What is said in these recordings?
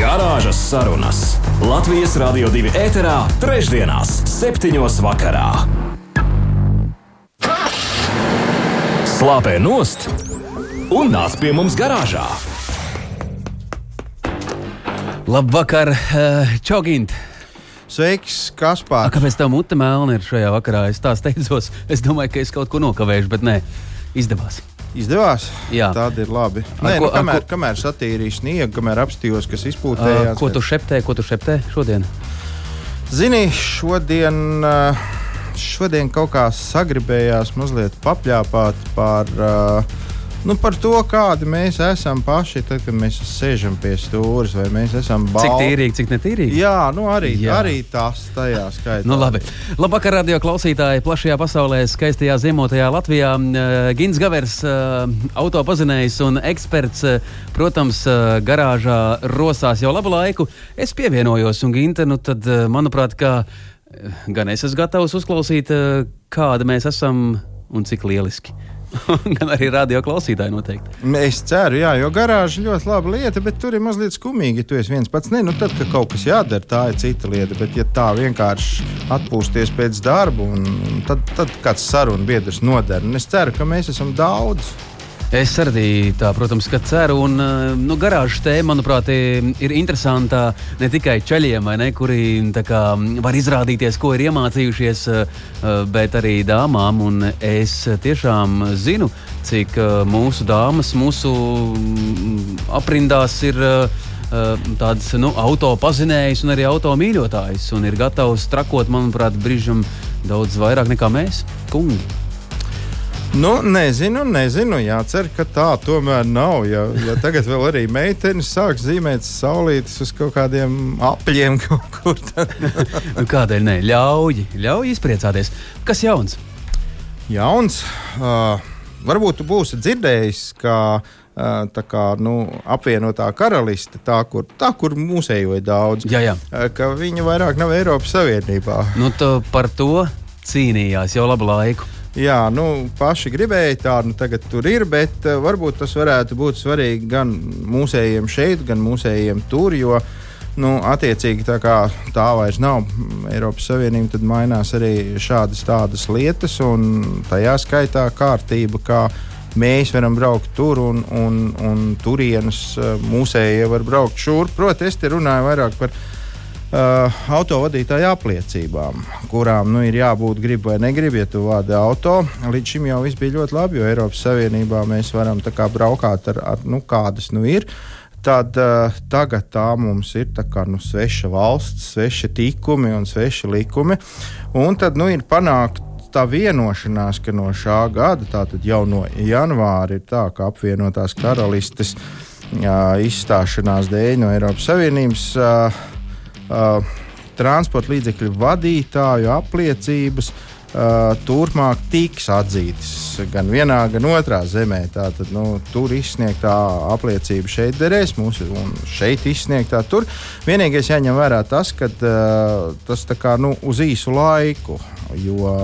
Garāžas sarunas Latvijas Rādio 2 ēterā, trešdienās, septiņos vakarā. Slāpē nost un nāc pie mums garāžā. Labvakar, uh, Čogint! Sveiks, Kaspar! Kāpēc tā mute melna ir šajā vakarā? Es tā steidzos. Es domāju, ka es kaut ko nokavēšu, bet nē, izdevās. Izdevās? Jā, tāda ir labi. Nē, ko- nu, kamēr, ar kamēr satīrīju sniegu, kamēr apstījos, kas izpūtējās. ko tu šeptē, ko tu šeptē šodien? Zini, šodien, šodien kaut kā sagribējās mazliet papļāpāt par, uh, nu, par to, kādi mēs esam paši, tad, kad mēs sēžam pie stūres, vai mēs esam Cik balti. tīrīgi, cik netīrīgi? Jā, nu arī, Jā. arī tas tajā skaitā. Nu, labi. Labvakar, radio klausītāji, plašajā pasaulē, skaistajā ziemotajā Latvijā. Uh, Gins Gavers, uh, autopazinējs un eksperts, uh, protams, garāžā rosās jau labu laiku. Es pievienojos, un Ginta, nu tad, manuprāt, ka uh, gan es esmu gatavs uzklausīt, kāda mēs esam un cik lieliski. gan arī radio klausītāji noteikti. Es ceru, jā, jo garāža ļoti laba lieta, bet tur ir mazliet skumīgi. Tu esi viens pats, ne, nu tad, kad kaut kas jādara, tā ir cita lieta. Bet, ja tā vienkārši atpūsties pēc darba, un, un tad, tad kāds sarunu biedrs noder. Un es ceru, ka mēs esam daudz. Es arī tā, protams, ka ceru, un uh, nu, garāžas tēma, manuprāt, ir interesanta ne tikai ceļiem, ne, kuri kā, var izrādīties, ko ir iemācījušies, uh, bet arī dāmām. Un es tiešām zinu, cik uh, mūsu dāmas mūsu mm, aprindās ir. Tāds nu, auto pazinējs un arī auto mīļotājs. Un ir gatavs trakot, manuprāt, brīžam daudz vairāk nekā mēs, kungi. Nu, nezinu, nezinu. Jācer, ka tā tomēr nav. Ja, ja tagad vēl arī meitenes sāk zīmēt saulītes uz kaut kādiem apļiem kaut kur. Nu, kādēļ ne? Ļauj, ļauj izpriecāties. Kas jauns? Jauns. Uh, varbūt būsi dzirdējis, ka uh, kā, nu, apvienotā karaliste, tā kur, tā, kur mūsējo ir daudz, Jā, jā. uh, ka viņa vairāk nav Eiropas Savienībā. Nu, par to cīnījās jau labu laiku. Jā, nu, paši gribēja tā, nu, tagad tur ir, bet uh, varbūt tas varētu būt svarīgi gan mūsējiem šeit, gan mūsējiem tur, jo nu, attiecīgi tā kā tā vairs nav Eiropas Savienība, tad mainās arī šādas tādas lietas, un tajā skaitā kārtība, kā mēs varam braukt tur, un, un, un turienes uh, mūsējie var braukt šurp. Protams, es te runāju vairāk par uh, autovadītāju apliecībām, kurām nu, ir jābūt grib vai negrib, ja tu vadi auto. Līdz šim jau viss bija ļoti labi, jo Eiropas Savienībā mēs varam tā kā braukāt ar, ar nu, kādas nu ir. Tad uh, tagad tā mums ir tā kā, nu, sveša valsts, sveša tikumi un sveša likumi. Un tad nu, ir panākta tā vienošanās, ka no šā gada, tātad jau no janvāra, ir tā, ka apvienotās karalistes uh, izstāšanās dēļ no Eiropas Savienības. Uh, uh, transporta līdzekļu vadītāju apliecības uh, turpmāk tiks atzītas gan vienā, gan otrā zemē. Tātad nu, tur izsniegtā apliecība šeit derēs, mūsu un šeit izsniegtā tur. Vienīgais jāņem vērā tas, ka uh, tas kā nu, uz īsu laiku. Jo,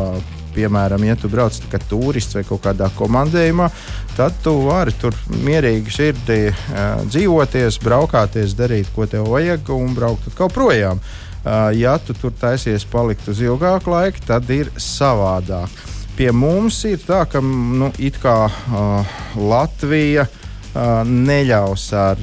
piemēram, ja tu brauc kā turists vai kaut kādā komandējumā, tad tu vari tur mierīgi sirdī uh, dzīvoties, braukāties, darīt, ko tev vajag, un braukt atkal projām. Uh, ja tu tur taisies palikt uz ilgāku laiku, tad ir savādāk. Pie mums ir tā, ka nu, it kā uh, Latvija uh, neļaus ar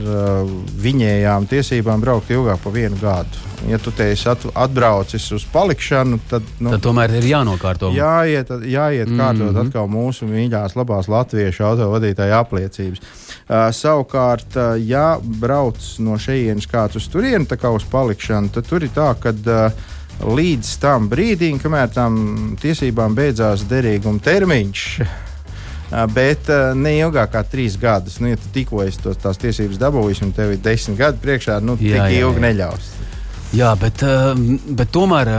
viņējām tiesībām braukt ilgāk par vienu gadu. Ja tu te esi at atbraucis uz palikšanu, tad, nu, Tad tomēr ir jānokārto. jāiet, jāiet mm -hmm. kārtot atkal mūsu mīļās, labās latviešu autovadītāju apliecības. Uh, savukārt, uh, ja brauc no šejienes kāds uz turieni, tā kā uz palikšanu, tad tur ir tā, ka uh, līdz tam brīdim, kamēr tam tiesībām beidzās derīguma termiņš. Bet ne ilgāk kā trīs gadus. Nu, ja tu tikko esi tos, tās tiesības dabūjis un tev ir desmit gadi priekšā, nu, Jā, tik jā, ilgi jā. neļaus. Jā, bet, bet tomēr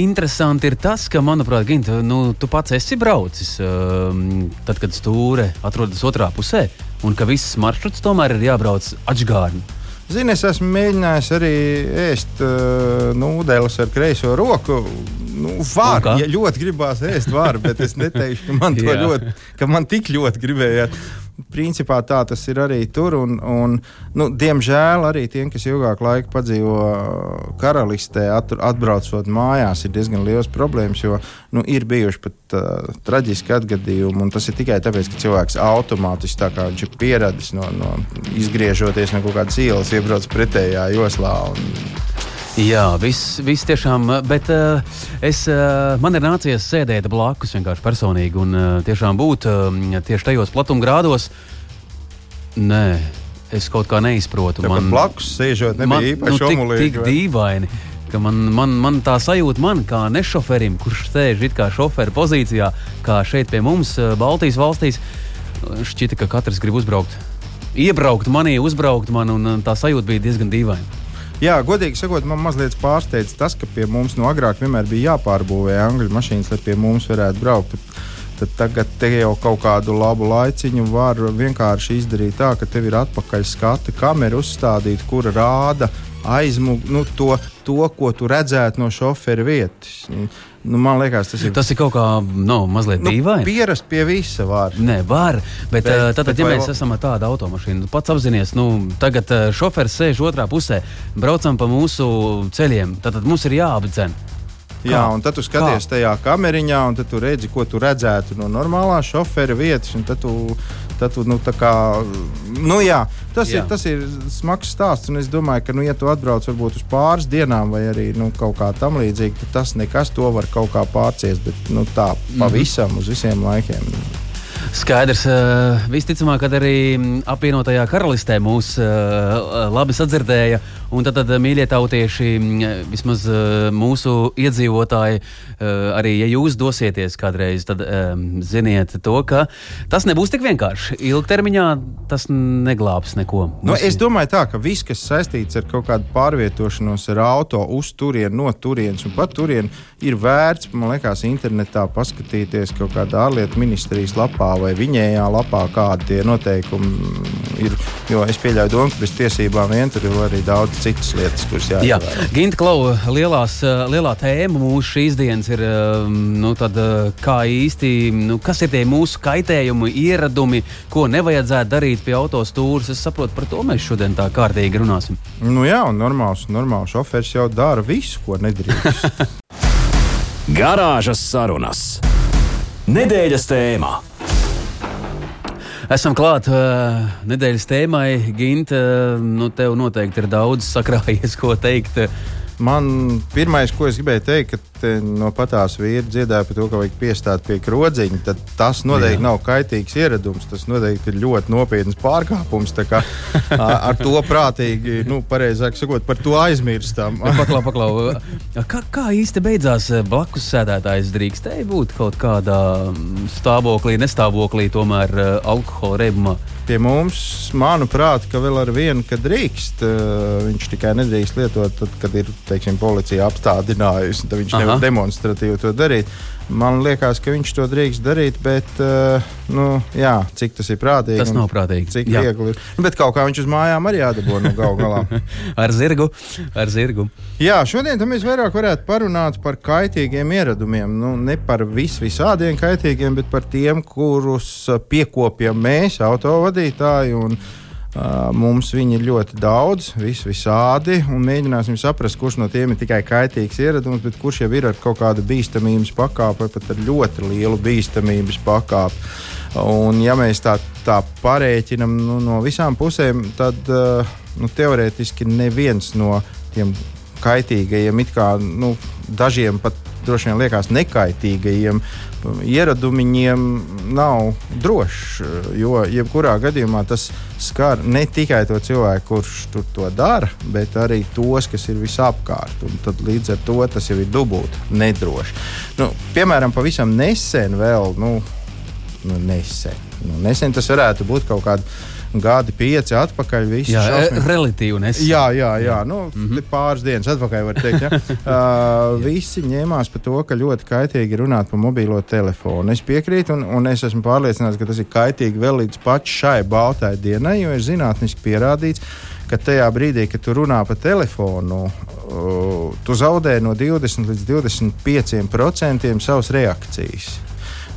interesanti ir tas, ka, manuprāt, Gint, nu, tu pats esi braucis tad, kad stūre atrodas otrā pusē, un ka viss maršruts tomēr ir jābrauc atžgārni. Zini, es esmu mēģinājis arī ēst uh, nūdeles ar kreiso roku. Nu, var, ja ļoti gribās ēst, var, bet es neteikšu, ka man, ļoti, ka man tik ļoti gribējās principā tā tas ir arī tur. Un, un, nu, diemžēl arī tiem, kas ilgāk laika padzīvo karalistē, at, atbraucot mājās, ir diezgan liels problēmas, jo nu, ir bijuši pat uh, traģiski atgadījumi. Tas ir tikai tāpēc, ka cilvēks automātiski tā kā viņš ir pieradis no, no izgriežoties no kaut kādas ielas, iebrauc pretējā joslā. Un, Jā, viss, viss tiešām, bet uh, es, uh, man ir nācies sēdēt blakus vienkārši personīgi un uh, tiešām būt uh, tieši tajos platumgrādos. Nē, es kaut kā neizprotu. Tev man blakus sēžot, nebija man, īpaši nu, tik, tik dīvaini. Man, man, man tā sajūta, man kā nešoferim, kurš sēž it kā šoferu pozīcijā, kā šeit pie mums, Baltijas valstīs, šķita, ka katrs grib uzbraukt. Iebraukt manī, uzbraukt man, un tā sajūta bija diezgan dīvaina. Jā, godīgi sakot, man mazliet pārsteidz tas, ka pie mums no agrāk vienmēr bija jāpārbūvē angļu mašīnas, lai pie mums varētu braukt. Tad tagad te jau kaut kādu labu laiciņu var vienkārši izdarīt tā, ka tev ir atpakaļ skata kamera uzstādīta, kura rāda aizmug nu, to, to, ko tu redzētu no šofera vietas. Nu, man liekas, tas ir. Tas ir kaut kā nu, mazliet nu, dīvaini. Pierast pie visa var. Nē, var. Bet, bet, uh, tad, bet ja mēs vai... esam ar tādu automašīnu, tu pats apzinājies, nu, tagad uh, šoferis sēž otrā pusē, braucam pa mūsu ceļiem, tad, tad mums ir jāapdzen. Kā? Jā, un tad tu skaties Kā? tajā kameriņā, un tu redzi, ko tu redzētu no normālās šofera vietas. Tad tu, tad nu, kā, nu, jā, tas, jā. Ir, tas ir smags stāsts. Es domāju, ka, nu, ja tu atbrauc varbūt uz pāris dienām, vai arī nu, kaut kā tam līdzīga, tad tas nekas to var kaut kā pārciest. Bet nu, tā mhm. pavisam mm -hmm. uz visiem laikiem. Skaidrs. Eh, visticamāk, ka arī apvienotajā karalistē mūs eh, labi sadzirdēja. Un tad, tad mīļie tautieši, mm, vismaz eh, mūsu iedzīvotāji, arī ja jūs dosieties kādreiz, tad ziniet to, ka tas nebūs tik vienkārši. Ilgtermiņā tas neglābs neko. Nu, es domāju, tā, ka viss, kas saistīts ar kaut kādu pārvietošanos ar auto uz turieni, no turienes un pat turieni, ir vērts, man liekas, internetā paskatīties kaut kādā ārlietu ministrijas lapā vai viņējā lapā, kādi tie noteikumi ir. Jo es pieļauju domu, ka bez tiesībām vien tur ir arī daudz citas lietas, kuras jāievēro. Jā, Ginta Klau, lielās, lielā tēma mūsu šīs dienas ir, nu, tad, kā īsti, nu, kas ir tie mūsu kaitējumi, ieradumi, ko nevajadzētu darīt pie autostūras. Es saprotu, par to mēs šodien tā kārtīgi runāsim. Nu jā, un normāls, normāls šofērs jau dara visu, ko nedrīkst. Garāžas sarunas. Nedēļas tēmā. Esam klāt uh, nedēļas tēmai. Ginte, uh, nu, tev noteikti ir daudz sakrājies, ko teikt. Man pirmais, ko es gribēju teikt, ka no patās vīri dziedāja par to, ka vajag piestāt pie krodziņa, tad tas noteikti Jā. nav kaitīgs ieradums. Tas noteikti ir ļoti nopietns pārkāpums. Kā, ar to prātīgi, nu, pareizāk sakot, par to aizmirstam. paklau, paklau. Kā, kā īsti beidzās blakus sēdētājs? Drīkstēja būt kaut kādā stāvoklī, nestāvoklī, tomēr alkohola reibumā. Pie mums, manuprāt, ka vēl ar vienu, ka drīkst. Viņš tikai nedrīkst lietot, tad, kad ir teiksim, policija apstādinājusi. Tad viņš Aha nevar demonstratīvi to darīt. Man liekas, ka viņš to drīkst darīt, bet uh, nu, jā, cik tas ir prātīgi. Tas nav prātīgi. Cik jā. viegli ir. Nu, bet kaut kā viņš uz mājām arī jādabū no gal galā. ar zirgu. Ar zirgu. Jā, šodien mēs vairāk varētu parunāt par kaitīgiem ieradumiem. Nu, ne par vis, visādiem kaitīgiem, bet par tiem, kurus piekopjam mēs, autovadītāji. Un, Mums viņi ir ļoti daudz, vis, visādi, un mēģināsim saprast, kurš no tiem ir tikai kaitīgs ieradums, bet kurš jau ir ar kaut kādu bīstamības pakāpi, vai pat ar ļoti lielu bīstamības pakāpi. Un, ja mēs tā, tā parēķinām nu, no visām pusēm, tad nu, teorētiski neviens no tiem kaitīgajiem, kā, nu, dažiem pat droši vien liekas nekaitīgajiem ieradumiem nav drošs. Jo jebkurā gadījumā tas skar ne tikai to cilvēku, kurš to dara, bet arī tos, kas ir visapkārt. Tad līdz ar to tas jau ir dubulti nedroši. Nu, piemēram, pavisam nesen vēl. Nu, nu, nesen. Nu, nesen tas varētu būt kaut kāds gadi, pieci atpakaļ. Jā, šausmīgi. relatīvi neseni. Jā, jā, jā. Nu, mm -hmm. pāris dienas atpakaļ var teikt. Ja? uh, visi ņēmās par to, ka ļoti kaitīgi runāt par mobilo telefonu. Es piekrītu, un, un es esmu pārliecināts, ka tas ir kaitīgi vēl līdz pat šai baltai dienai, jo ir zinātniski pierādīts, ka tajā brīdī, kad tu runā pa telefonu, uh, tu zaudē no 20 līdz 25% savas reakcijas.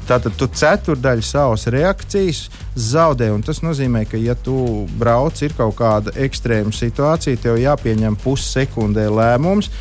Tātad tu ceturdaļu savas reakcijas zaudē. Tas nozīmē, ka, ja tu brauc, ir kaut kāda ekstrēma situācija, tev jāpieņem pussekundē lēmums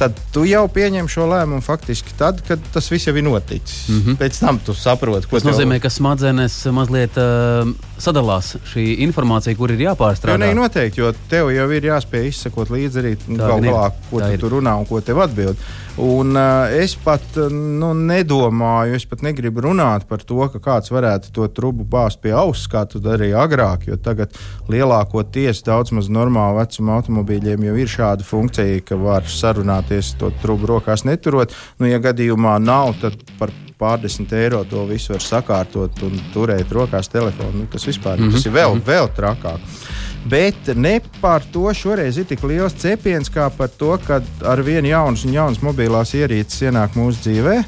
tad tu jau pieņem šo lēmumu faktiski tad, kad tas viss jau ir noticis. Mm -hmm. Pēc tam tu saproti, ko tas tev... nozīmē. Ka smadzenes mazliet uh, sadalās šī informācija, kur ir jāpārstrādā. Jā, noteikti, jo tev jau ir jāspēj izsekot līdzi arī galvā, ko tu tur runā un ko tev atbild. Un, uh, es pat nu, nedomāju, es pat negribu runāt par to, ka kāds varētu to trubu bāzt pie auss, kā tu darīji agrāk. Jo tagad lielākoties daudz maz normālu vecumu automobīļiem jau ir šāda funkcija, ka var sarunāt iedomāties to trubu rokās neturot. Nu, ja gadījumā nav, tad par pārdesmit eiro to visu var sakārtot un turēt rokās telefonu. Nu, tas vispār mm -hmm. tas ir vēl, mhm. vēl trakāk. Bet ne par to šoreiz ir tik liels cepiens, kā par to, ka ar vienu jaunas un jaunas mobilās ierīces ienāk mūsu dzīvē.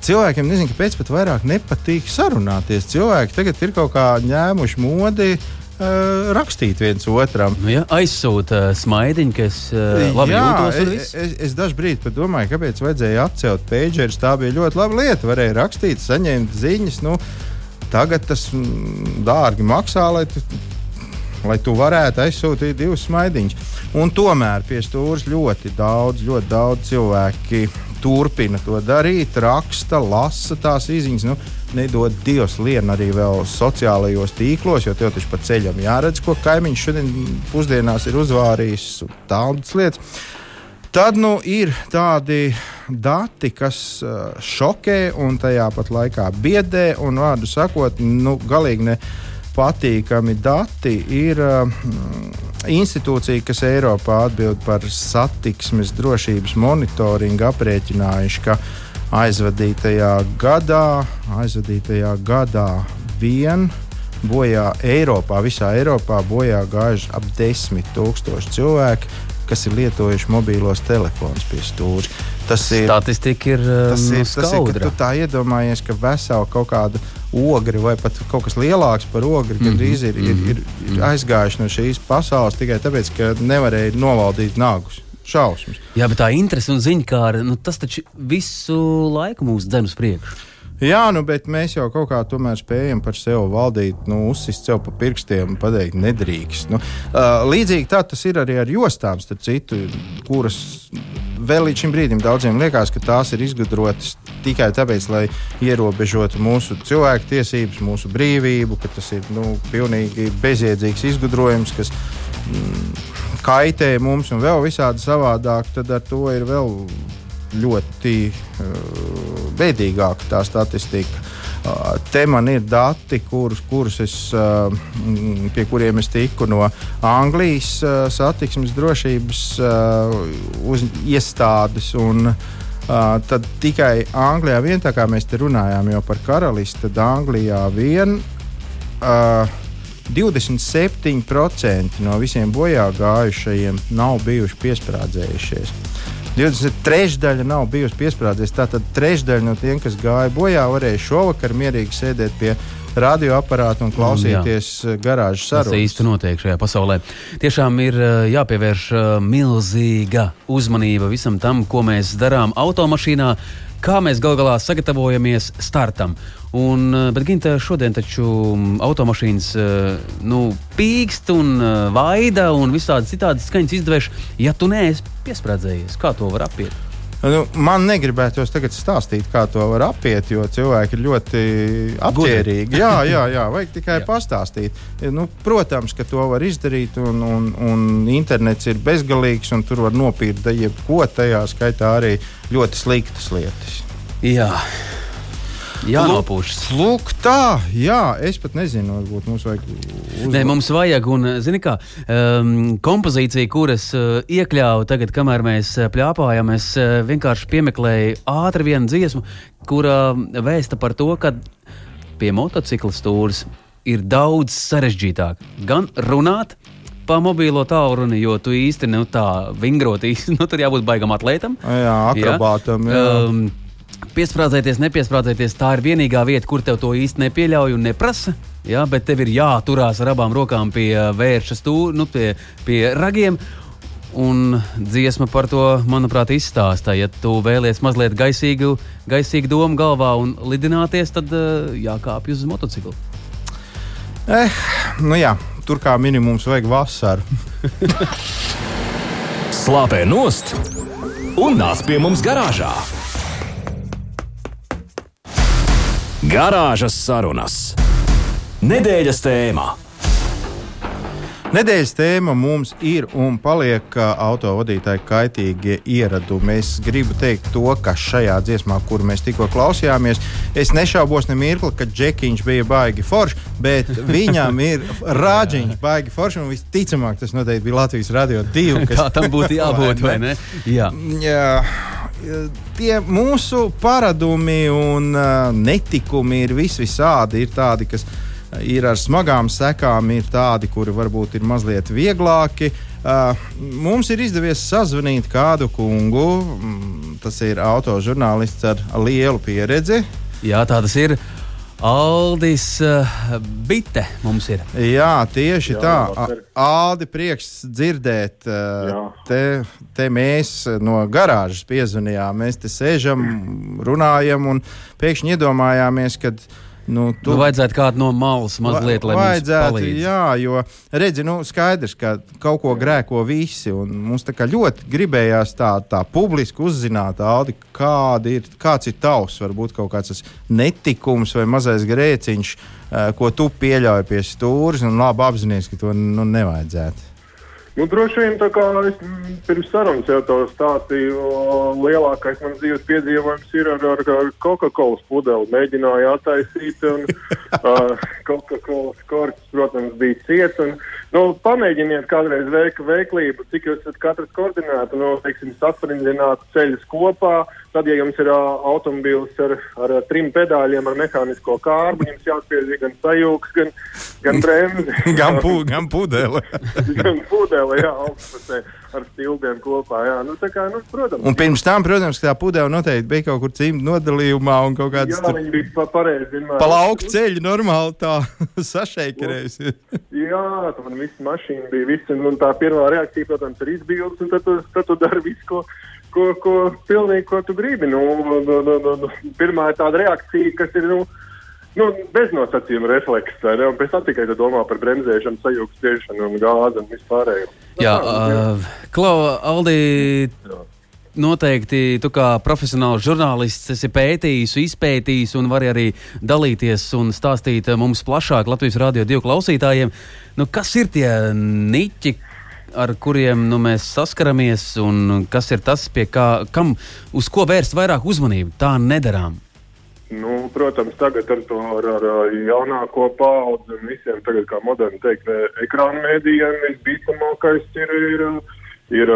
Cilvēkiem nezinu, kāpēc pat vairāk nepatīk sarunāties. Cilvēki tagad ir kaut kā ņēmuši modi uh, rakstīt viens otram. Nu, ja, aizsūta uh, smaidiņu, kas uh, labi jā, jūtos. Es, es, es dažu brīdi domāju, kāpēc vajadzēja atcelt pagerus. Tā bija ļoti laba lieta. Varēja rakstīt, saņemt ziņas. Nu, tagad tas mm, dārgi maksā, lai tu, lai tu varētu aizsūtīt divus smaidiņus. Un tomēr pie stūres ļoti daudz, ļoti daudz cilvēki turpina to darīt, raksta, lasa tās izziņas. Nu, nedod Dievs lienu arī vēl sociālajos tīklos, jo tev taču pa ceļam jāredz, ko kaimiņš šodien pusdienās ir uzvārījis un tādas lietas. Tad nu, ir tādi dati, kas šokē un tajā pat laikā biedē, un vārdu sakot, nu, galīgi ne patīkami dati ir uh, institūcija, kas Eiropā atbild par satiksmes drošības monitoringu, aprēķinājuši, ka aizvadītajā gadā, aizvadītajā gadā vien bojā Eiropā, visā Eiropā bojā gājuši ap desmit tūkstoši cilvēku, kas ir lietojuši mobilos telefonus pie stūra. Tas ir statistika, ir tas um, ir, tas ir ka tā iedomājies, ka vesela kaut kāda ogri vai pat kaut kas lielāks par ogri, mm -hmm. gandrīz ir, ir, ir, ir mhm. aizgājuši no šīs pasaules tikai tāpēc, ka nevarēja novaldīt nagus šausmas. Jā, bet tā interese un ziņkāra, nu, tas taču visu laiku mūs dzen uz priekšu. Jā, nu, bet mēs jau kaut kā tomēr spējam par sevi valdīt, nu, uzsist sev pa pirkstiem un pateikt, nedrīkst. Nu, uh, līdzīgi tā tas ir arī ar jostām, starp citu, kuras vēl līdz šim brīdim daudziem liekas, ka tās ir izgudrotas tikai tāpēc, lai ierobežotu mūsu cilvēku tiesības, mūsu brīvību, ka tas ir nu, pilnīgi bezjēdzīgs izgudrojums, kas mm, kaitē mums un vēl visādi savādāk, tad ar to ir vēl ļoti uh, bēdīgāka tā statistika. Uh, te man ir dati, kurus, kurus es, uh, pie kuriem es tiku no Anglijas uh, satiksmes drošības uh, iestādes. Un, uh, tad tikai Anglijā vien, tā kā mēs te runājām par karalisti, tad Anglijā vien. Uh, 27% no visiem bojā gājušajiem nav bijuši piesprādzējušies. 23 daļa nav bijusi piesprādzējusies. Tātad trešdaļa no tiem, kas gāja bojā, varēja šovakar mierīgi sēdēt pie radioaparātu un klausīties mm, garāžas sarunas. Tas īsti notiek šajā pasaulē. Tiešām ir eh, jāpievērš eh, milzīga uzmanība visam tam, ko mēs darām automašīnā, kā mēs gal galā sagatavojamies startam. Un, eh, bet, Ginte, šodien taču mm, automašīnas eh, nu, pīkst un eh, vaida un visādi citādi skaņas izdevējuši. Ja tu neesi piesprādzējies, kā to var apiet? Nu, man negribētos tagad stāstīt, kā to var apiet, jo cilvēki ir ļoti apģērbīgi. Jā, jā, jā, vajag tikai jā. pastāstīt. Nu, protams, ka to var izdarīt, un, un, un internets ir bezgalīgs, un tur var nopirkt jebko, tajā skaitā arī ļoti sliktas lietas. Jā. Jānopūšas. Lūk, tā, jā, es pat nezinu, varbūt mums vajag. Uzvar. Nē, mums vajag, un, zini, kā um, kompozīcija, kuras uh, iekļāvu tagad, kamēr mēs uh, pļāpājam, es uh, vienkārši piemeklēju ātri vienu dziesmu, kura vēsta par to, ka pie motocikla stūres ir daudz sarežģītāk. Gan runāt pa mobilo tālruni, jo tu īsti nu, tā vingrot, īsti, nu, tur jābūt baigam atlētam. Jā, akrobātam. Jā. Um, Piesprādzēties, nepiesprādzēties, tā ir vienīgā vieta, kur tev to īsti nepieļauj un neprasa. Jā, bet tev ir jāturās ar abām rokām pie vērša stūra, nu, pie, pie ragiem. Un dziesma par to, manuprāt, izstāsta. Ja tu vēlies mazliet gaisīgu, gaisīgu domu galvā un lidināties, tad uh, jākāpj uz motocikla. Eh, nu jā, tur kā minimums vajag vasaru. Slāpē nost un nāc pie mums garāžā. Garāžas sarunas. Nedēļas tēmā. Nedēļas tēma mums ir un paliek autovadītāji kaitīgie ieradumi. Es gribu teikt to, ka šajā dziesmā, kuru mēs tikko klausījāmies, es nešaubos ne mirkli, ka Džekiņš bija baigi foršs, bet viņam ir rāģiņš baigi foršs. Un visticamāk, tas noteikti bija Latvijas radio divi. Kas... Tā tam būtu jābūt, vai ne? Jā. Jā tie mūsu paradumi un uh, netikumi ir vis visādi. Ir tādi, kas ir ar smagām sekām, ir tādi, kuri varbūt ir mazliet vieglāki. Uh, mums ir izdevies sazvanīt kādu kungu. Mm, tas ir autožurnālists ar lielu pieredzi. Jā, tā tas ir. Aldis uh, Bite mums ir. Jā, tieši Jā, tā. Vakar. Aldi, prieks dzirdēt. Uh, te, te mēs no garāžas piezvanījām. Mēs te sēžam, runājam un pēkšņi iedomājāmies, ka uh, Nu, tu... nu, vajadzētu kādu no malas mazliet, lai vajadzētu, jā, jo redzi, nu, skaidrs, ka kaut ko grēko visi. Mums ļoti gribējās tā, tā publiski uzzināt, Aldi, kāda ir, kāds ir tavs, varbūt kaut kāds netikums vai mazais grēciņš, eh, ko tu pieļauj pie stūres un labi apzināties, ka to nu, nevajadzētu. Nu, droši vien tā kā es pirms sarunas jau to stāstīju, lielākais mans dzīves piedzīvojums ir ar, ar Coca-Cola pudeli. Mēģināju attaisīt, un uh, Coca-Cola korķis, protams, bija ciets. Un, nu, pamēģiniet kādreiz veik, veiklību, cik jūs esat katrs koordinēti, nu, teiksim, sasprindzinātu ceļus kopā. Tad, ja jums ir automobīls ar, ar trim pedāļiem, ar mehānisko kārbu, jums jāspiež gan sajūgs, gan, gan bremzi. gan, pu, gan pudele. gan pudele, jā, augstpusē ar stilbiem kopā. Jā. Nu, kā, nu, protams, un pirms tam, protams, tā pudele noteikti bija kaut kur cimta nodalījumā un kaut kāds. Jā, viņi bija pa pareizi. Pa lauku ceļu normāli tā sašeikarējusi. jā, tā man viss mašīna bija, viss, un tā pirmā reakcija, protams, ir izbildes, un tad tad tu dari visu, ko ko, ko pilnīgi, ko tu gribi. Nu, nu, nu, nu, nu, nu pirmā ir tāda reakcija, kas ir. Nu, Nu, bez nosacījuma reflekss, vai ne? Un pēc tam tikai domā par bremzēšanu, sajūgu spiešanu un gāzi un vispārējo. Jā, uh, Klau, Aldi. Jā. Noteikti tu kā profesionāls žurnālists esi pētījis, izpētījis un vari arī dalīties un stāstīt mums plašāk Latvijas Rādio 2 klausītājiem. Nu, kas ir tie niķi, ar kuriem nu, mēs saskaramies, un kas ir tas, kā, kam, uz ko vērst vairāk uzmanību. Tā nedarām. Nu, protams, tagad ar to ar, ar jaunāko paudzi un visiem, tagad, kā moderni teikt, ekrāna mēdījiem visbīstamākais ir, ir, ir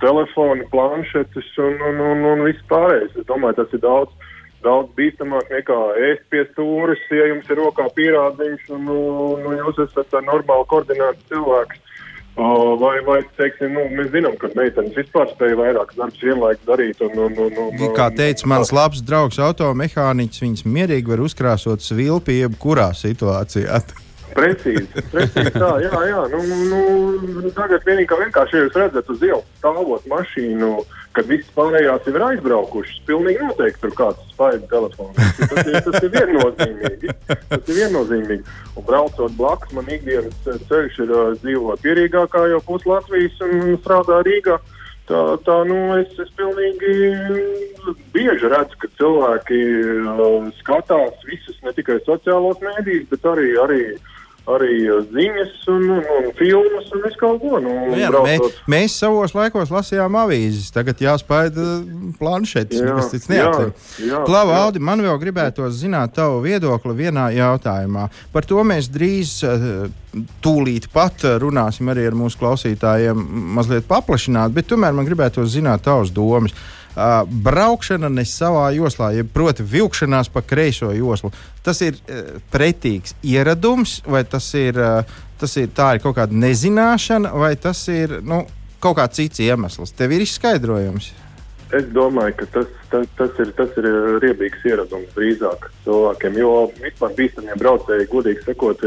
telefoni, planšetes un, un, un, un viss pārējais. Es domāju, tas ir daudz, daudz bīstamāk nekā ēst pie stūres, ja jums ir rokā pierādziņš un, un, un jūs esat normāli koordinēts cilvēks. Vai, vai teiksim, nu, mēs zinām, ka meitenes vispār spēja vairāk darbus vienlaikus darīt. Un, un, un, un, Kā teica mans labs draugs, automehāniķis, viņas mierīgi var uzkrāsot svilpi jebkurā situācijā. Precīzi, precīzi tā, jā, jā. Nu, nu, tagad vienīgi, vienkārši, ja jūs redzat uz ielas stāvot mašīnu, kad viss pārējās jau ir aizbraukušas, pilnīgi noteikti tur kāds spaiga telefons. Tas, ir, tas ir viennozīmīgi. Tas ir viennozīmīgi. Un braucot blakus, man ikdienas ceļš ir dzīvot pierīgākā jau pus Latvijas un strādā Rīgā. Tā, tā nu, es, es pilnīgi bieži redzu, ka cilvēki uh, skatās visus ne tikai sociālos mēdījus, bet arī, arī uh, arī uh, ziņas, un, un, un filmas un visu kaut ko. Nu, nu, jā, mē, mēs savos laikos lasījām avīzes, tagad jāspaida planšetes, jā, nekas cits neatcer. Klava, Aldi, man vēl gribētos zināt tavu viedokli vienā jautājumā. Par to mēs drīz uh, tūlīt pat runāsim arī ar mūsu klausītājiem mazliet paplašināt, bet tomēr man gribētos zināt tavas domas. Uh, braukšana ne savā joslā, ja proti, vilkšanās pa kreiso joslu. Tas ir uh, pretīgs ieradums, vai tas ir, uh, tas ir, ir kaut kāda nezināšana, vai tas ir nu, kaut kāds cits iemesls. Tev ir izskaidrojums. Es domāju, ka tas, tas, tas, ir, tas ir riebīgs ieradums drīzāk cilvēkiem. Jo vispār bīstamie braucēji, godīgi sakot,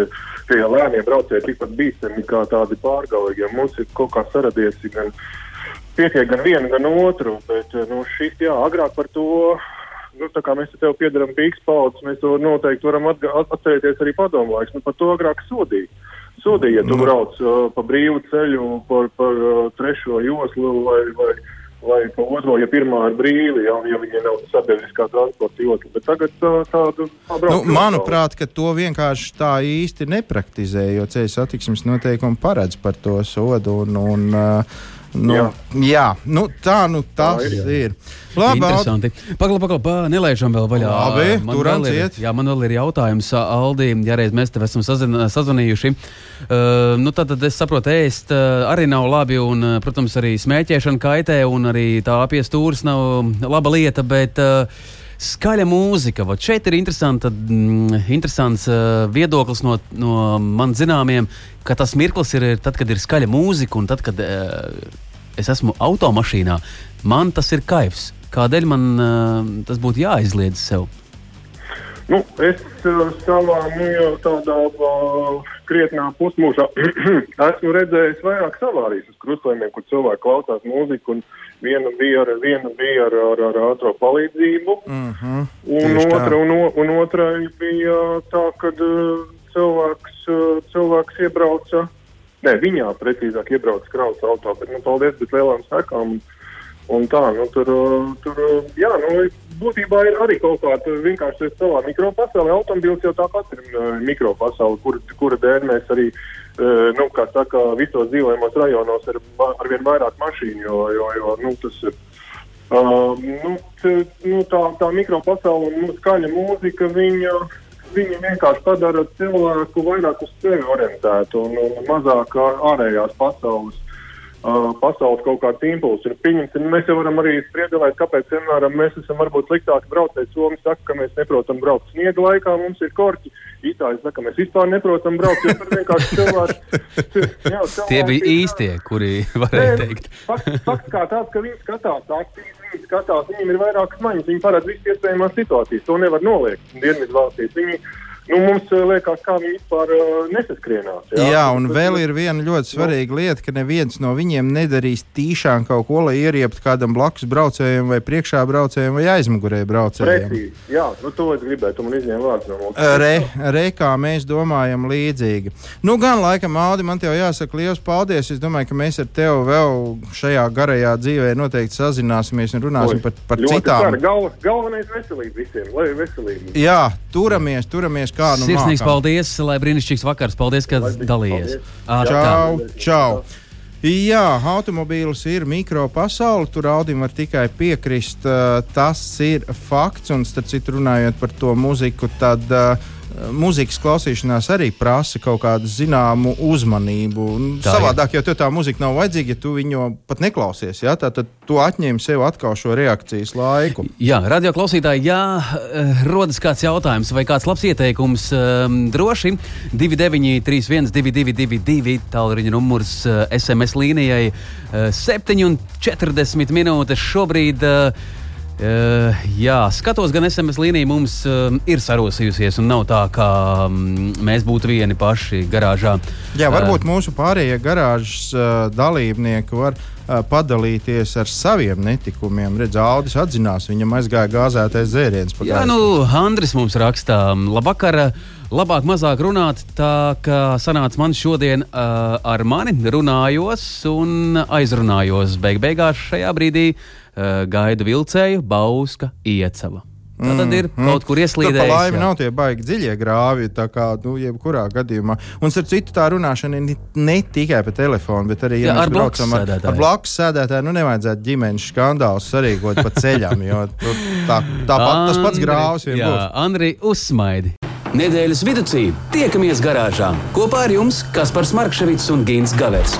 tie lēnie braucēji tikpat bīstami kā tādi pārgalīgi. Ja mums ir kaut kā saradies gan pietiek gan vienu, gan otru. Bet nu, šis, jā, agrāk par to. Nu, tā kā mēs te tev piedaram pīks paudzes, mēs to noteikti varam atcerēties arī padomu laiks. Nu, par to agrāk sodīja. Sodīja, ja tu nu. brauc uh, pa brīvu ceļu, par, par uh, trešo joslu vai, vai, vai pa otro, ja pirmā ir brīva, ja, ja viņi nav sabiedriskā transporta josla. Bet tagad tā, tādu nu, manuprāt, ka to vienkārši tā īsti nepraktizē, jo ceļu satiksmes noteikumi paredz par to sodu. Un, un, uh, Nu, jā. jā, nu, tā nu tas tā ir. ir. Labi, interesanti. Pagaidām, pagaidām, nelaižam vēl vaļā. Labi, man vēl ir, jā, man vēl ir jautājums, Aldi, ja reiz mēs tev esam sazvanījuši. Uh, nu, tad, tad es saprotu, ēst uh, arī nav labi, un, protams, arī smēķēšana kaitē, un arī tā apiestūrs nav laba lieta, bet uh, skaļa mūzika. Vat šeit ir interesanta, mm, interesants uh, viedoklis no, no man zināmiem, ka tas mirklis ir tad, kad ir skaļa mūzika, un tad, kad uh, es esmu automašīnā, man tas ir kaivs. Kādēļ man uh, tas būtu jāizliedz sev? Nu, es uh, savā nu, tādā uh, krietnā pusmūžā esmu redzējis vairākas avārijas uz krustojumiem, kur cilvēki klausās mūziku. Viena bija ar, viena bija ar, ar, ar ātrā palīdzību, mm -hmm, un, otra, un, un otra bija tā, ka uh, cilvēks, uh, cilvēks iebrauca Nē, viņā precīzāk iebrauc kravas auto, bet, nu, paldies, bet lielām sekām. Un tā, nu, tur, tur, jā, nu, būtībā ir arī kaut kāda vienkārši savā mikropasaulē. Automobīls jau tāpat ir uh, mikropasaule, kur, kura dēļ mēs arī, uh, nu, kā saka, visos dzīvojamos rajonos ir arvien vairāk mašīnu, jo, jo, jo nu, tas ir. Uh, nu, t, nu, tā, tā mikropasaule un skaņa mūzika, viņa, viņi vienkārši padara cilvēku vairāk uz sevi orientētu un, un mazāk ārējās pasaules. Pasaules kaut kāds impulss ir pieņemts. Mēs jau varam arī spriedelēt, kāpēc vienmēr mēs esam varbūt sliktāki braucēji. Somija saka, ka mēs neprotam braukt sniega laikā, mums ir korķi. Itāļi saka, ka mēs vispār neprotam braukt, jo tur vienkārši cilvēki. Jā, cilvēki Tie bija īstie, kuri varēja Nē, teikt. Fakts, fakts kā tāds, ka viņi skatās aktīvi, viņi skatās, viņiem ir vairākas maņas, viņi parāda visas iespējamās situācijas. To nevar noliegt Dienvidu valstīs. Viņi, nu, mums eh, liekas, kā viņi vispār uh, nesaskrienās. Jā, jā un tas, vēl ir viena ļoti svarīga no. lieta, ka neviens no viņiem nedarīs tīšām kaut ko, lai ierieptu kādam blakus braucējiem, vai priekšā braucējiem, vai aizmugurē braucējiem. Precīzi, jā, nu, to es gribēju, tu man izņēmi vārds no mums. Re, re, kā mēs domājam līdzīgi. Nu, gan laikam, Aldi, man te jāsaka liels paldies. Es domāju, ka mēs ar tevi vēl šajā garajā dzīvē noteikti sazināsimies un runāsim Oi, par, par citām. Galva, galvenais veselība visiem, lai veselība. Jā, turamies, turamies kā nu Sirsnīgs mākam. paldies, lai brīnišķīgs vakars. Paldies, ka dalījies. Čau, čau! Jā, automobīls ir mikropasaule. Tur Audim var tikai piekrist. Tas ir fakts. Un, starp citu, runājot par to muziku, tad uh, mūzikas klausīšanās arī prasa kaut kādu zināmu uzmanību. Tā Savādāk, ja tev tā mūzika nav vajadzīga, ja tu viņu pat neklausies, ja? tad tu atņem sev atkal šo reakcijas laiku. Jā, radio klausītāji, ja eh, rodas kāds jautājums vai kāds labs ieteikums, um, droši 2931, 222, tālruņa numurs SMS eh, līnijai 7,40 minūtes šobrīd. Uh, Uh, jā, skatos, gan SMS līnija mums uh, ir sarosījusies, un nav tā, ka um, mēs būtu vieni paši garāžā. Jā, varbūt uh, mūsu pārējie garāžas uh, dalībnieki var uh, padalīties ar saviem netikumiem. Redz, Audis atzinās, viņam aizgāja gāzētais dzēriens. Jā, nu, Andris mums rakstā, labvakar. Labāk, mazāk runāt, tā kā sanāca man šodien uh, ar mani runājos un aizrunājos. Beig beigās šajā brīdī uh, gaida vilcēju, bauska, iecava. Tā tad ir mm, kaut kur ieslīdējis. Tā laimi nav tie baigi dziļie grāvi, tā kā, nu, jebkurā gadījumā. Un ar citu tā runāšana ir ne tikai pa telefonu, bet arī, ja Jā, mēs braucam ar, ar blakus sēdētāju, nu, nevajadzētu ģimenes skandālus sarīkot pa ceļam, jo tu, tā, tāpat tas pats grāvs vien jā, būs. Andri, uzsmaidi! Nedēļas vidū tiekamies garāžā kopā ar jums Kaspars Markevits un Gins Gavers.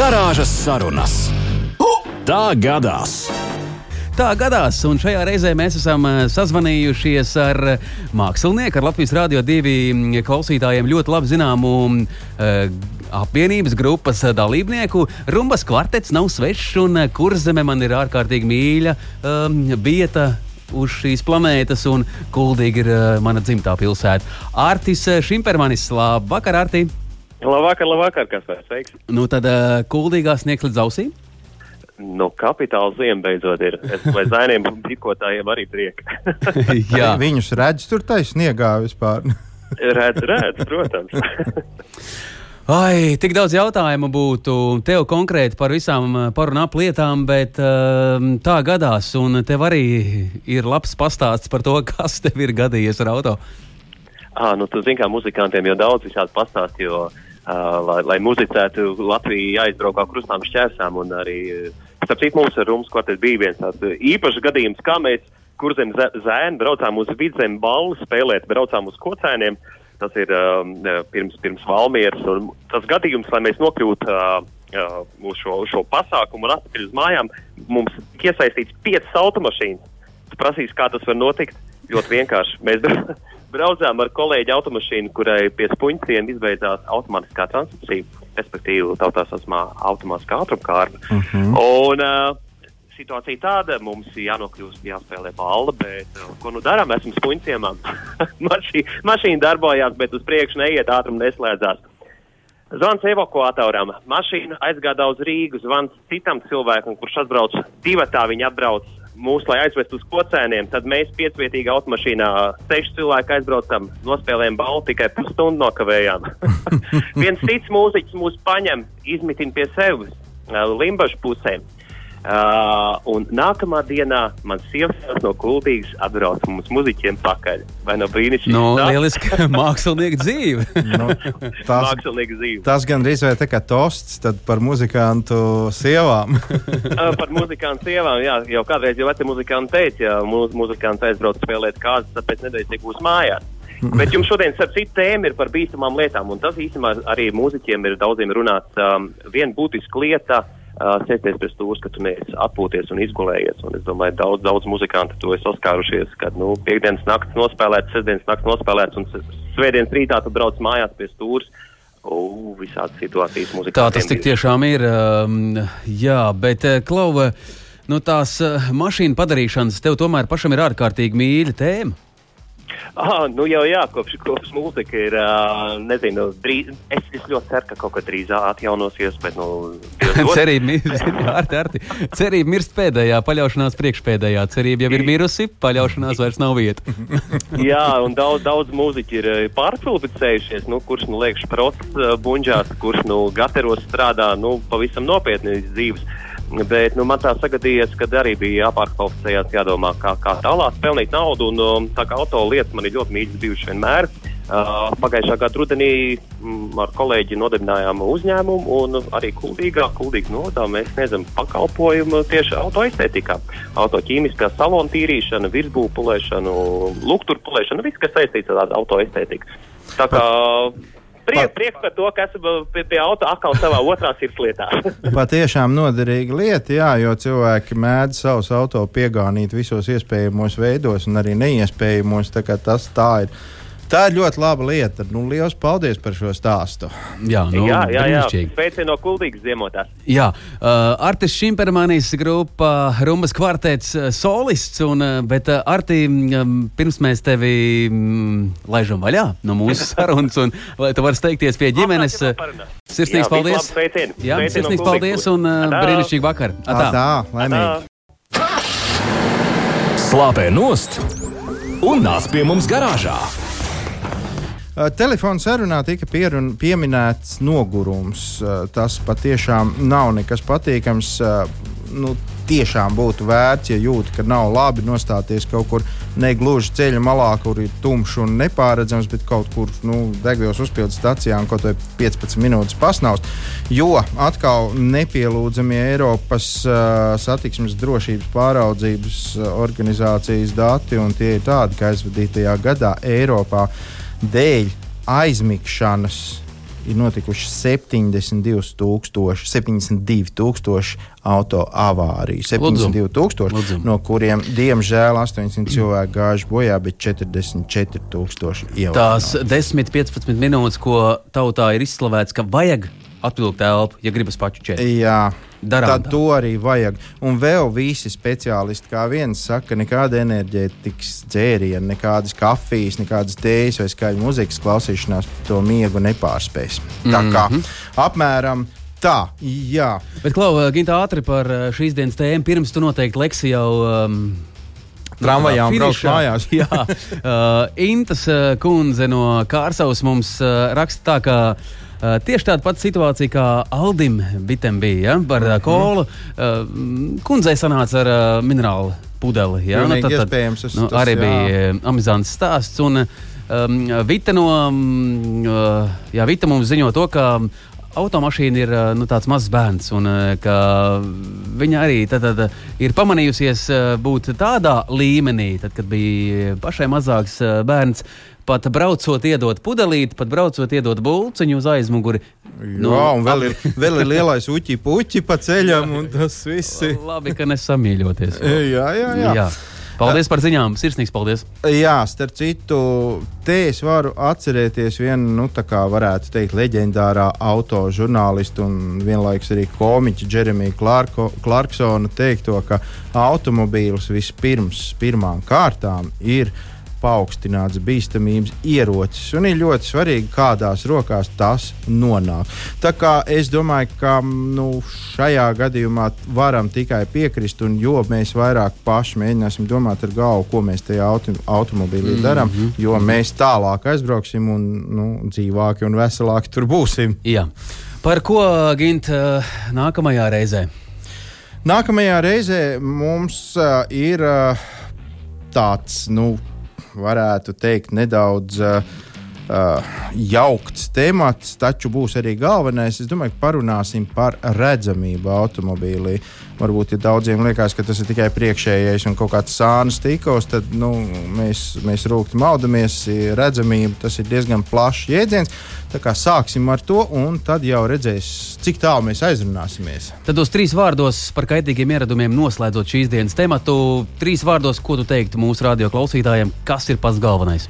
Garāžas sarunas. Tā gadās! Tā gadās, un šajā reizē mēs esam eh, sazvanījušies ar mākslinieku, ar Latvijas Rādio 2 klausītājiem ļoti labi zināmu uh, apvienības grupas dalībnieku. Rumbas kvartets nav svešs, un kurzeme man ir ārkārtīgi mīļa um, vieta. Uz šīs planētas, un Kuldīga ir uh, mana dzimtā pilsēta. Artis Šimpermanis, labvakar, Arti! Labvakar, labvakar, kas ir sveiks. Nu, tad uh, Kuldīgā sniegs līdz ausīm. Nu, kapitāla ziema beidzot ir. Es vai zainiem brīkotājiem arī prieka. Jā, viņus redz tur taisniegā vispār. redz, redz, protams. Ai, tik daudz jautājumu būtu tev konkrēti par visām parunām lietām, bet uh, tā gadās, un tev arī ir labs pastāsts par to, kas tev ir gadījies ar auto. Ah, nu, tu zini, kā muzikantiem jau daudz visādi pastāst, jo, uh, lai, lai muzicētu, Latvija jāizbrauk kā krustām šķērsām, arī, starp citu, mums ar Rums kvartet bija viens tāds īpašs gadījums, kā mēs kurzem zēni braucām uz vidzem balvu spēlēt, braucām uz kocēniem. Tas ir um, pirms, pirms Valmieras, tas gadījums, lai mēs nokļūtu uh, uh, šo, šo pasākumu un atpakaļ uz mājām, mums iesaistīts piecas automašīnas. Tu prasīs, kā tas var notikt? Ļoti vienkārši. Mēs braucām ar kolēģi automašīnu, kurai pie spuņciena izbeidzās automātiskā transmisija, respektīvi tautā sasmā automātiskā ātrumkārta. Uh -huh. Un uh, situācija tāda, mums jānokļūst, jāspēlē balva, bet uh, ko nu darām? Esmu spuņciemā. Mašī, mašīna darbojās, bet uz priekšu neiet, ātrumu neslēdzās. Zvans evakuatoram. Mašīna aizgāja uz Rīgu, zvans citam cilvēkam, kurš atbrauc divatā, viņa atbrauc mūs, lai aizvestu uz kocēniem, tad mēs piecvietīgā automašīnā seši cilvēki aizbraucam, nospēlējām balvu, tikai pusstundu nokavējām. Viens cits mūziķis mūs paņem, izmitina pie sevis, Limbaģa pusē. Uh, un nākamā dienā mans sievas no Kultūras atbrauc mums muzeķiem pakaļ. Vai no brīnišķīgi? No, lieliski mākslinieka dzīve. nu, tas, mākslinieka dzīve. Tas gan drīz vai tā kā tosts par muzikantu sievām. uh, par muzikantu sievām, jā, jau kādreiz jau veci muzikanti teica, ja mūs, muzikants aizbrauc spēlēt kārtas, tāpēc nedēļas tiek būs mājās. Bet jums šodien, starp citu, tēma ir par bīstamām lietām, un tas īstenībā arī mūziķiem ir daudziem runāts. Um, viena būtiska lieta uh, sēsties pie stūres, ka tu neesi atpūties un izgulējies. Un es domāju, daudz, daudz muzikanti to ir saskārušies, kad nu, piekdienas naktis nospēlēts, sestdienas naktis nospēlēts un svētdienas rītā tu brauc mājās pie stūres. Uh, visādas situācijas mūzikā. Tā tas tik tiešām ir. Jā, bet Klauva, nu tās mašīnu padarīšanas tev tomēr pašam ir ārkārtīgi mīļa tēma. Ah, nu jau jā, kopš, kopš mūzika ir, uh, nezinu, drīz, es, es ļoti ceru, ka kaut kad drīz atjaunosies, bet, nu, cerība ārti, ārti. Cerība mirst pēdējā, paļaušanās priekšpēdējā. Cerība jau ir mirusi, paļaušanās vairs nav vieta. jā, un daudz, daudz mūziķi ir pārkvalificējušies, nu, kurš, nu, liekš prots buņģās, kurš, nu, gateros strādā, nu, pavisam nopietni dzīves. Bet nu, man tā sagadījies, ka arī bija jāpārkvalificējas, jādomā, kā, kā tālāk pelnīt naudu. Un, um, tā kā auto lietas man ir ļoti mīļas bijušas vienmēr. Uh, pagājušā gada rudenī mm, ar kolēģi nodibinājām uzņēmumu un arī kuldīgā, kuldīgā nodā mēs sniedzam pakalpojumu tieši autoestētikā. Autoķīmiskā salona tīrīšana, virsbūpulēšana, lukturpulēšana, viss, kas saistīts ar autoestētiku. Tā kā Prieks priek par to, ka esmu pie, pie auto atkal savā otrā sirdslietā. Patiešām noderīga lieta, jā, jo cilvēki mēdz savus auto piegānīt visos iespējamos veidos un arī neiespējamos. Tā tas tā ir. Tā ir ļoti laba lieta. Nu, liels paldies par šo stāstu. Jā, nu, jā, jā, jā. Sveicienu no Kuldīgas ziemotās. Jā, uh, Artis Šimpermanis grupa Rumbas kvartets uh, solists, un, uh, bet uh, Arti, um, pirms mēs tevi um, laižam vaļā no mūsu sarunas, un lai tu vari steigties pie ģimenes. Sirsnīgs jā, paldies! Jā, sirsnīgs no paldies un uh, brīnišķīgi vakar! Atā, Atā laimīgi! Slāpē nost un nāc pie mums garāžā! Uh, Telefona sarunā tika pierun, pieminēts nogurums. Uh, tas patiešām nav nekas patīkams. Uh, nu, tiešām būtu vērts, ja jūti, ka nav labi nostāties kaut kur negluži ceļa malā, kur ir tumšs un nepārredzams, bet kaut kur nu, degvielas uzpildes stacijā un kaut vai 15 minūtes pasnaust. Jo atkal nepielūdzamie Eiropas uh, satiksmes drošības pāraudzības organizācijas dati, un tie ir tādi, ka aizvadītajā gadā Eiropā dēļ aizmigšanas ir notikuši 72,000 72 auto avāriju. 72,000, no kuriem, diemžēl, 800 cilvēki gājuši bojā, bet 44,000 ievainojuši. Tās 10-15 minūtes, ko tautā ir izslavēts, ka vajag atvilkt elpu, ja gribas pačučēt. Jā. Darām Tad tā. to arī vajag. Un vēl visi speciālisti, kā viens saka, nekāda enerģētikas dzēriena, nekādas kafijas, nekādas tējas vai skaļas muzikas klausīšanās to miegu nepārspēs. Tā kā Mhm. apmēram tā, jā. Bet, Klau, Gintā, ātri par šīs dienas tēmu. Pirms tu noteikti leksi jau. Um, Tramvajā un brauc finišā. mājās. Jā, uh, Intas uh, kundze no Kārsavas mums uh, raksta tā, ka uh, tieši tāda pati situācija kā Aldim Bitem bija ja, par uh, kolu. Uh, kundzei sanāca ar uh, minerālu pudeli. Ja, Pilnīgi iespējams, tas- nu, tas, arī jā. bija amizants stāsts. Un, um, Vita, no, um, jā, Vita mums ziņo to, ka automašīna ir nu, tāds mazs bērns, un ka viņa arī tad, tad, ir pamanījusies būt tādā līmenī, tad, kad bija pašai mazāks bērns. Pat braucot, iedot pudelīti, pat braucot, iedot bulciņu uz aizmuguri. Nu, Jā, un vēl ir, vēl ir lielais uķi puķi pa ceļam, un tas viss ir. Labi, ka nesamīļoties. Jā, jā, jā. Jā. Paldies par ziņām. Sirsnīgs paldies. Jā, starp citu, te es varu atcerēties vienu, nu, tā kā varētu teikt, leģendārā autožurnālistu un vienlaikus arī komiķa Jeremija Clarko, Clarksona teikto, ka automobīls vispirms, pirmām kārtām ir paaugstināts bīstamības ierocis. Un ir ļoti svarīgi, kādās rokās tas nonāk. Tā kā es domāju, ka nu, šajā gadījumā varam tikai piekrist, un jo mēs vairāk paši mēģināsim domāt ar galvu, ko mēs tajā auto, automobīlī Mhm, darām, jo mēs tālāk aizbrauksim un nu, dzīvāki un veselāki tur būsim. Jā. Par ko Gint nākamajā reizē? Nākamajā reizē mums uh, ir uh, tāds, nu, varētu teikt, nedaudz uh, uh, jaukts temats, taču būs arī galvenais. Es domāju, ka parunāsim par redzamību automobīlī. Varbūt, ja daudziem liekas, ka tas ir tikai priekšējais un kaut kāds sānis tikos, tad nu, mēs, mēs rūkti maldamies. Redzamība tas ir diezgan plašs jēdziens. Tā kā sāksim ar to, un tad jau redzēs, cik tālu mēs aizrunāsimies. Tad uz trīs vārdos par kaitīgiem ieradumiem noslēdzot šīs dienas tematu. Trīs vārdos, ko tu teiktu mūsu radio klausītājiem, kas ir pats galvenais?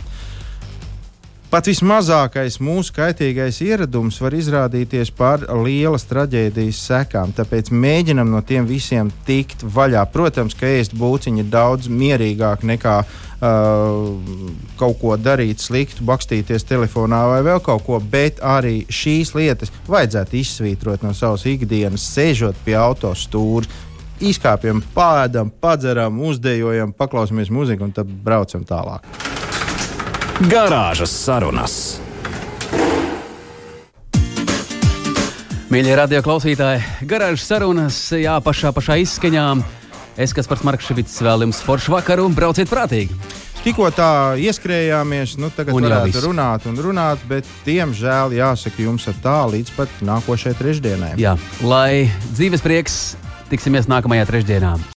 Pat vismazākais mūsu kaitīgais ieradums var izrādīties par lielas traģēdijas sekām. Tāpēc mēģinam no tiem visiem tikt vaļā. Protams, ka ēst būciņi ir daudz mierīgāk nekā uh, kaut ko darīt sliktu, bakstīties telefonā vai vēl kaut ko. Bet arī šīs lietas vajadzētu izsvītrot no savas ikdienas, sēžot pie autostūra. Izkāpjam, pēdam, padzeram, uzdejojam, paklausāmies mūziku un tad braucam tālāk. Garāžas sarunas. Mīļie radio klausītāji, garāžas sarunas, jā, pašā, pašā izskaņā. Es, kas par Markevits, vēl jums foršu vakaru un brauciet prātīgi. Tikko tā ieskrējāmies, nu tagad Un varētu viss. runāt un runāt, bet diemžēl jāsaka jums ar tā līdz pat nākošajai trešdienai. Jā, lai dzīves prieks, tiksimies nākamajā trešdienā.